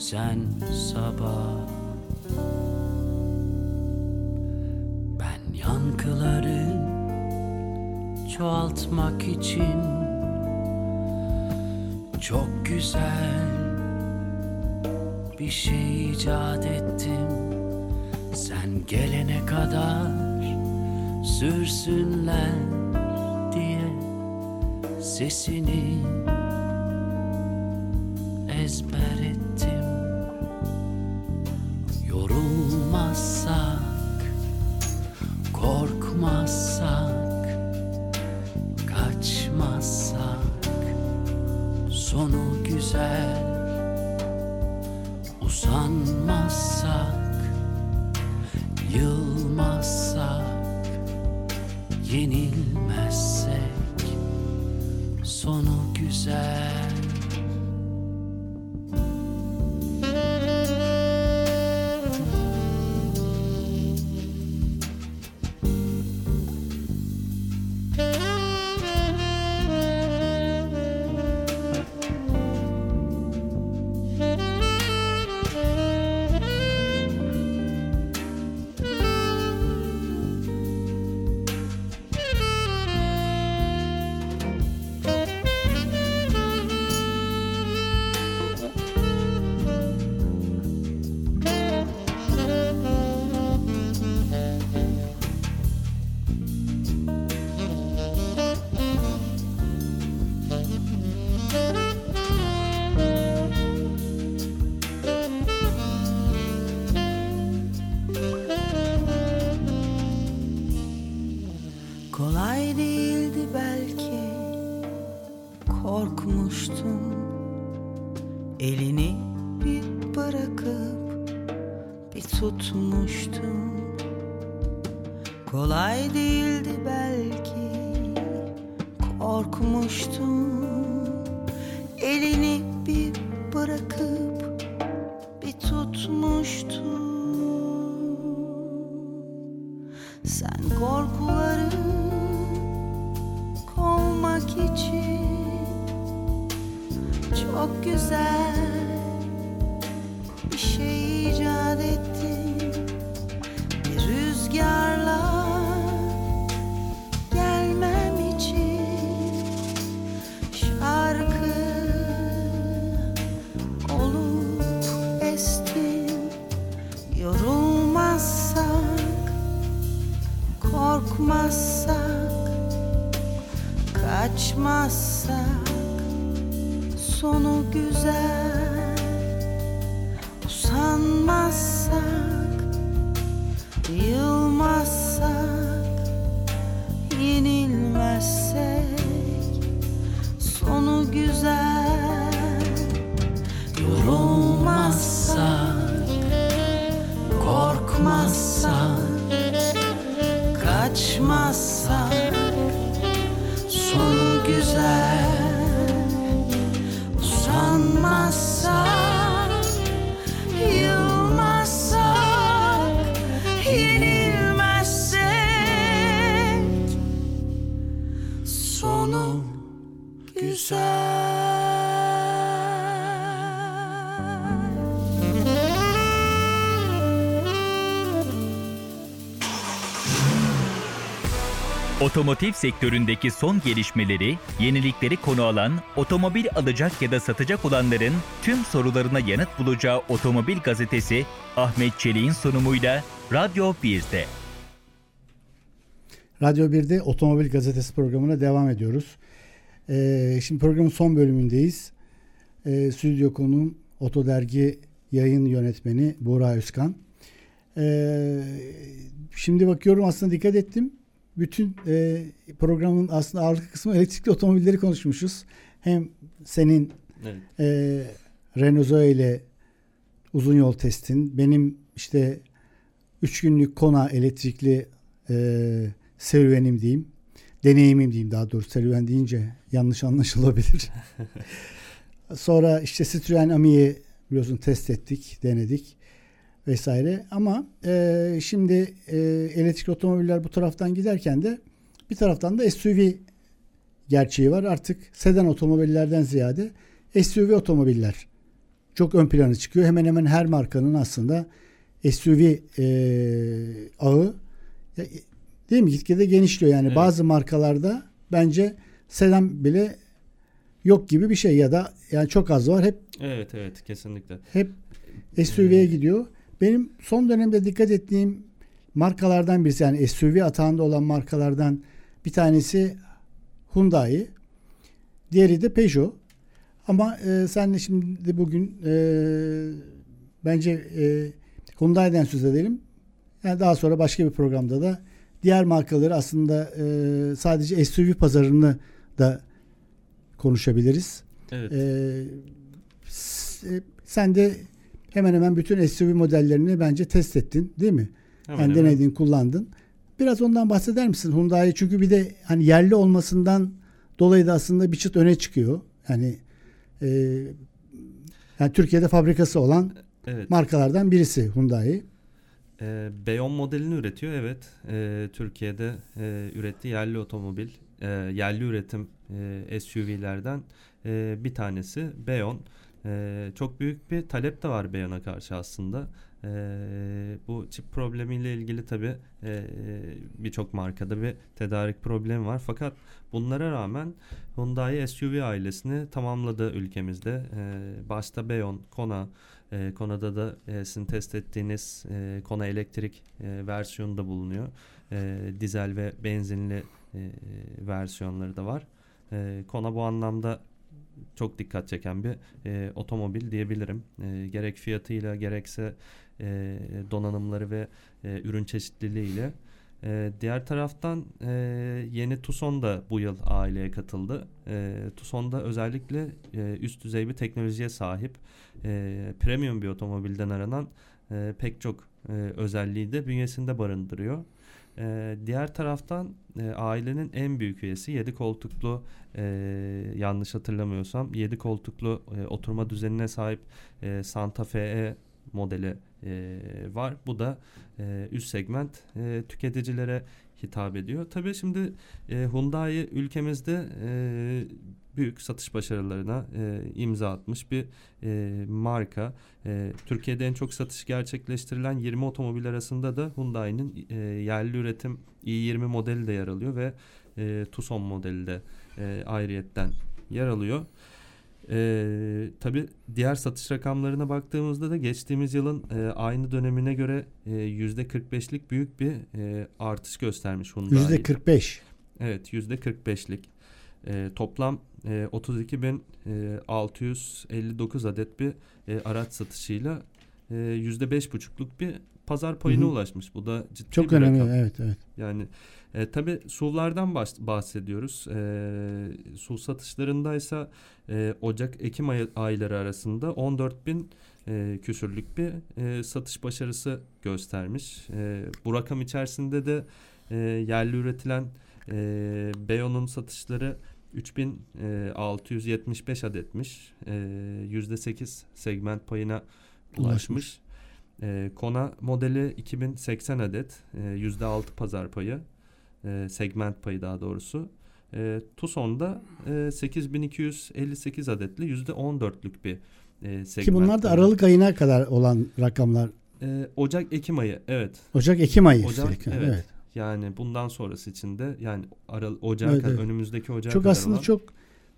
Sen sabah Ben yankıları çoğaltmak için çok güzel bir şey icat ettim. Sen gelene kadar sürsünler diye sesini ezber ettim. Korkmazsak, kaçmazsak Sonu güzel. Usanmazsak, yılmazsak Yenilmezsek Sonu güzel kaçmazsak Otomotiv sektöründeki son gelişmeleri, yenilikleri konu alan, otomobil alacak ya da satacak olanların tüm sorularına yanıt bulacağı Otomobil Gazetesi Ahmet Çelik'in sunumuyla Radyo 1'de. Radyo 1'de Otomobil Gazetesi programına devam ediyoruz. Ee, şimdi programın son bölümündeyiz. Ee, stüdyo konuğum Oto Dergi yayın yönetmeni Buğra Özkan. Ee, şimdi bakıyorum aslında dikkat ettim. Bütün e, programın aslında ağırlık kısmı elektrikli otomobilleri konuşmuşuz. Hem senin Evet. e, Renault Zoe ile uzun yol testin. Benim işte 3 günlük Kona elektrikli e, serüvenim diyeyim. Deneyimim diyeyim daha doğrusu serüven deyince yanlış anlaşılabilir. Sonra işte Citroen Ami'yi biliyorsun test ettik, denedik vesaire. Ama e, şimdi e, elektrikli otomobiller bu taraftan giderken de bir taraftan da SUV gerçeği var. Artık sedan otomobillerden ziyade SUV otomobiller çok ön plana çıkıyor. Hemen hemen her markanın aslında SUV e, ağı ya, değil mi? Gitgide genişliyor. Yani Evet. bazı markalarda bence sedan bile yok gibi bir şey ya da yani çok az var. Hep Evet evet kesinlikle. hep SUV'ye Ee, gidiyor. Benim son dönemde dikkat ettiğim markalardan birisi yani SUV atağında olan markalardan bir tanesi Hyundai. Diğeri de Peugeot. Ama e, sen de şimdi bugün e, bence e, Hyundai'den söz edelim. Yani daha sonra başka bir programda da diğer markaları aslında e, sadece SUV pazarını da konuşabiliriz. Evet. S- e, sen de hemen hemen bütün SUV modellerini bence test ettin değil mi? Hemen yani hemen. denedin, kullandın. Biraz ondan bahseder misin? Hyundai çünkü bir de hani yerli olmasından dolayı da aslında bir çıt öne çıkıyor. Yani e, yani Türkiye'de fabrikası olan Evet. markalardan birisi Hyundai. E, Beyon modelini üretiyor evet. E, Türkiye'de e, ürettiği yerli otomobil, e, yerli üretim e, SUV'lerden e, bir tanesi Beyon. E, çok büyük bir talep de var Beyon'a karşı aslında. E, bu çip problemiyle ilgili tabi birçok markada bir tedarik problemi var. Fakat bunlara rağmen Hyundai SUV ailesini tamamladı ülkemizde. E, başta Beyon, Kona, e, Kona'da da e, sizin test ettiğiniz e, Kona elektrik e, versiyonu da bulunuyor. E, dizel ve benzinli e, versiyonları da var. E, Kona bu anlamda çok dikkat çeken bir e, otomobil diyebilirim. E, gerek fiyatıyla gerekse e, donanımları ve e, ürün çeşitliliğiyle. E, diğer taraftan e, yeni Tucson da bu yıl aileye katıldı. E, Tucson'da özellikle e, üst düzey bir teknolojiye sahip e, premium bir otomobilden aranan e, pek çok e, özelliği de bünyesinde barındırıyor. E, diğer taraftan e, ailenin en büyük üyesi 7 koltuklu e, yanlış hatırlamıyorsam 7 koltuklu e, oturma düzenine sahip e, Santa Fe modeli e, var. Bu da e, üst segment e, tüketicilere hitap ediyor. Tabii şimdi e, Hyundai ülkemizde e, büyük satış başarılarına e, imza atmış bir e, marka. E, Türkiye'de en çok satış gerçekleştirilen 20 otomobil arasında da Hyundai'nin e, yerli üretim i20 modeli de yer alıyor ve e, Tucson modeli de e, ayrıyetten yer alıyor. Ee, tabii diğer satış rakamlarına baktığımızda da geçtiğimiz yılın e, aynı dönemine göre e, %45'lik büyük bir e, artış göstermiş Hyundai. Yüzde 45. Evet %45'lik. E, toplam e, 32.659 adet bir e, araç satışıyla e, %5,5'luk bir pazar payına Hı hı. ulaşmış. Bu da ciddi Çok bir önemli. rakam. Evet, evet. Yani e, tabii SUV'lardan bahsediyoruz. E, SUV satışlarındaysa e, Ocak-Ekim ay- ayları arasında 14 bin e, küsürlük bir e, satış başarısı göstermiş. E, bu rakam içerisinde de e, yerli üretilen e, Beyo'nun satışları 3675 adetmiş. E, %8 segment payına Ulaşmış. ulaşmış. E, Kona modeli 2080 adet, e, %6 pazar payı, e, segment payı daha doğrusu. E, Tucson'da e, 8258 adetli %14'lük bir e, segment Ki bunlar da. Aralık ayına kadar olan rakamlar. E, Ocak-Ekim ayı, evet. Ocak, Ekim ayı. Ocak, evet. evet. Yani bundan sonrası için de yani Aral Ocağa Evet, kadar, evet. önümüzdeki Ocağa Çok kadar aslında olan- çok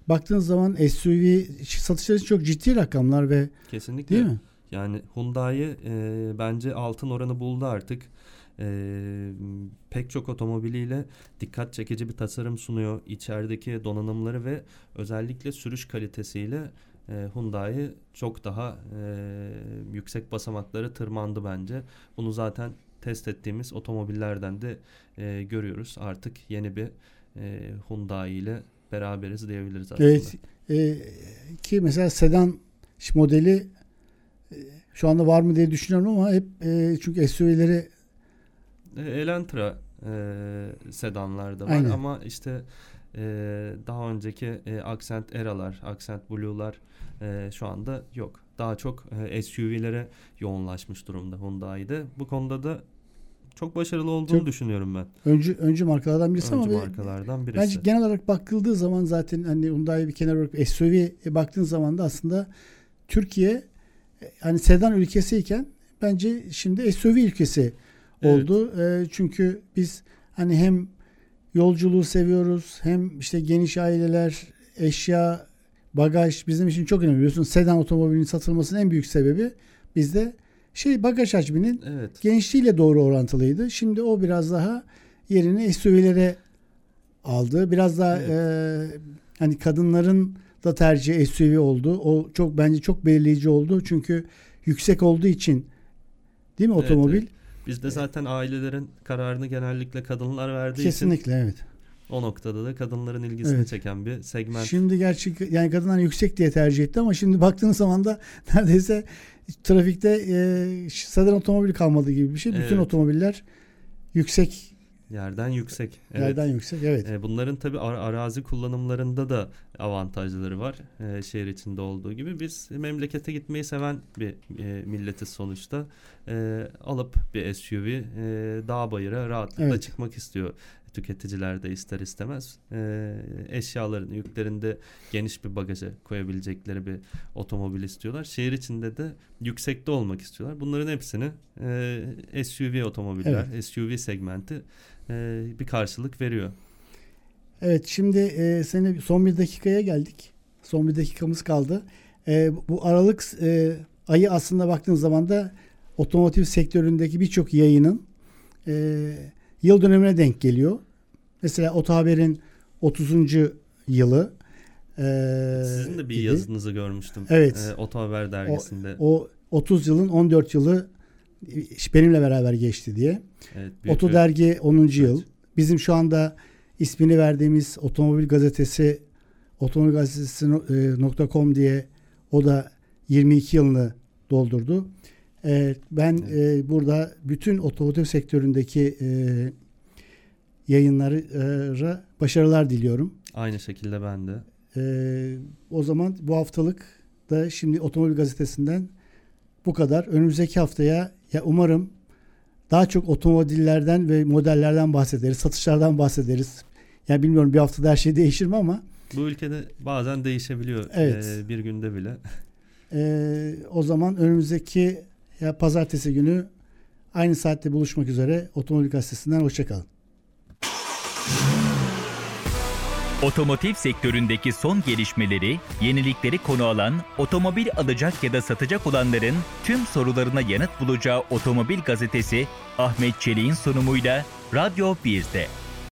baktığınız zaman SUV satışları çok ciddi rakamlar ve kesinlikle değil mi? Yani Hyundai e, bence altın oranı buldu artık. E, pek çok otomobiliyle dikkat çekici bir tasarım sunuyor. İçerideki donanımları ve özellikle sürüş kalitesiyle e, Hyundai çok daha e, yüksek basamakları tırmandı bence. Bunu zaten test ettiğimiz otomobillerden de e, görüyoruz. Artık yeni bir e, Hyundai ile beraberiz diyebiliriz aslında. Evet. e, ki mesela sedan modeli e, şu anda var mı diye düşünüyorum ama hep e, çünkü SUV'leri E, Elantra e, sedanlarda var Aynen. ama işte e, daha önceki e, Accent Era'lar, Accent Blue'lar e, şu anda yok. Daha çok e, SUV'lere yoğunlaşmış durumda Hyundai'de. Bu konuda da çok başarılı olduğunu Çok- düşünüyorum ben. öncü öncü markalardan birisi Öncü ama markalardan birisi. bence genel olarak bakıldığı zaman zaten hani Hyundai bir kenara bırakıp SUV'ye baktığın zaman da aslında Türkiye hani sedan ülkesiyken bence şimdi SUV ülkesi Evet. oldu. E, çünkü biz hani hem yolculuğu seviyoruz hem işte geniş aileler, eşya, bagaj bizim için çok önemli. Biliyorsun sedan otomobilinin satılmasının en büyük sebebi bizde şey bagaj hacminin Evet. genişliğiyle doğru orantılıydı. Şimdi o biraz daha yerini SUV'lere aldı. Biraz daha Evet. e, hani kadınların da tercihi SUV oldu. O çok bence çok belirleyici oldu. Çünkü yüksek olduğu için değil mi Evet, otomobil? evet. Bizde zaten ailelerin kararını genellikle kadınlar verdiği için Kesinlikle evet. O noktada da kadınların ilgisini Evet. çeken bir segment. Şimdi gerçek yani kadınlar yüksek diye tercih etti ama şimdi baktığınız zaman da neredeyse trafikte e, sedan otomobili kalmadı gibi bir şey. Bütün Evet. otomobiller yüksek Yerden yüksek. Evet. yerden yüksek. Evet. E, Bunların tabi arazi kullanımlarında da avantajları var. E, şehir içinde olduğu gibi. Biz memlekete gitmeyi seven bir e, milletiz sonuçta. E, alıp bir SUV e, dağ bayıra rahatlıkla Evet. çıkmak istiyor. Tüketiciler de ister istemez. E, eşyalarını, yüklerinde geniş bir bagaja koyabilecekleri bir otomobil istiyorlar. Şehir içinde de yüksekte olmak istiyorlar. Bunların hepsini e, SUV otomobiller, SUV segmenti e, bir karşılık veriyor. Evet şimdi e, seni son bir dakikaya geldik. Son bir dakikamız kaldı. E, bu Aralık e, ayı aslında baktığın zaman da otomotiv sektöründeki birçok yayının e, yıl dönemine denk geliyor. Mesela Oto Haber'in 30. yılı. e, Sizin de bir idi. yazınızı görmüştüm. Evet. E, Oto Haber dergisinde. O 30 yılın 14 yılı e, benimle beraber geçti diye. evet, büyük Oto bir- Dergi 10. yıl. Evet. Bizim şu anda ismini verdiğimiz Otomobil Gazetesi otomobilgazetesi.com diye o da 22 yılını doldurdu. Ee, ben e, burada bütün otomotiv sektöründeki e, yayınlara başarılar diliyorum. Aynı şekilde ben de. Ee, o zaman bu haftalık da şimdi Otomobil Gazetesi'nden bu kadar. Önümüzdeki haftaya ya umarım daha çok otomobillerden ve modellerden bahsederiz, satışlardan bahsederiz. Yani bilmiyorum bir haftada her şey değişir mi ama Bu ülkede bazen değişebiliyor Evet. e, bir günde bile. Ee, o zaman önümüzdeki ya pazartesi günü aynı saatte buluşmak üzere Otomobil Gazetesi'nden hoşçakalın. Otomotiv sektöründeki son gelişmeleri, yenilikleri konu alan, otomobil alacak ya da satacak olanların tüm sorularına yanıt bulacağı Otomobil Gazetesi Ahmet Çelik'in sunumuyla Radyo 1'de.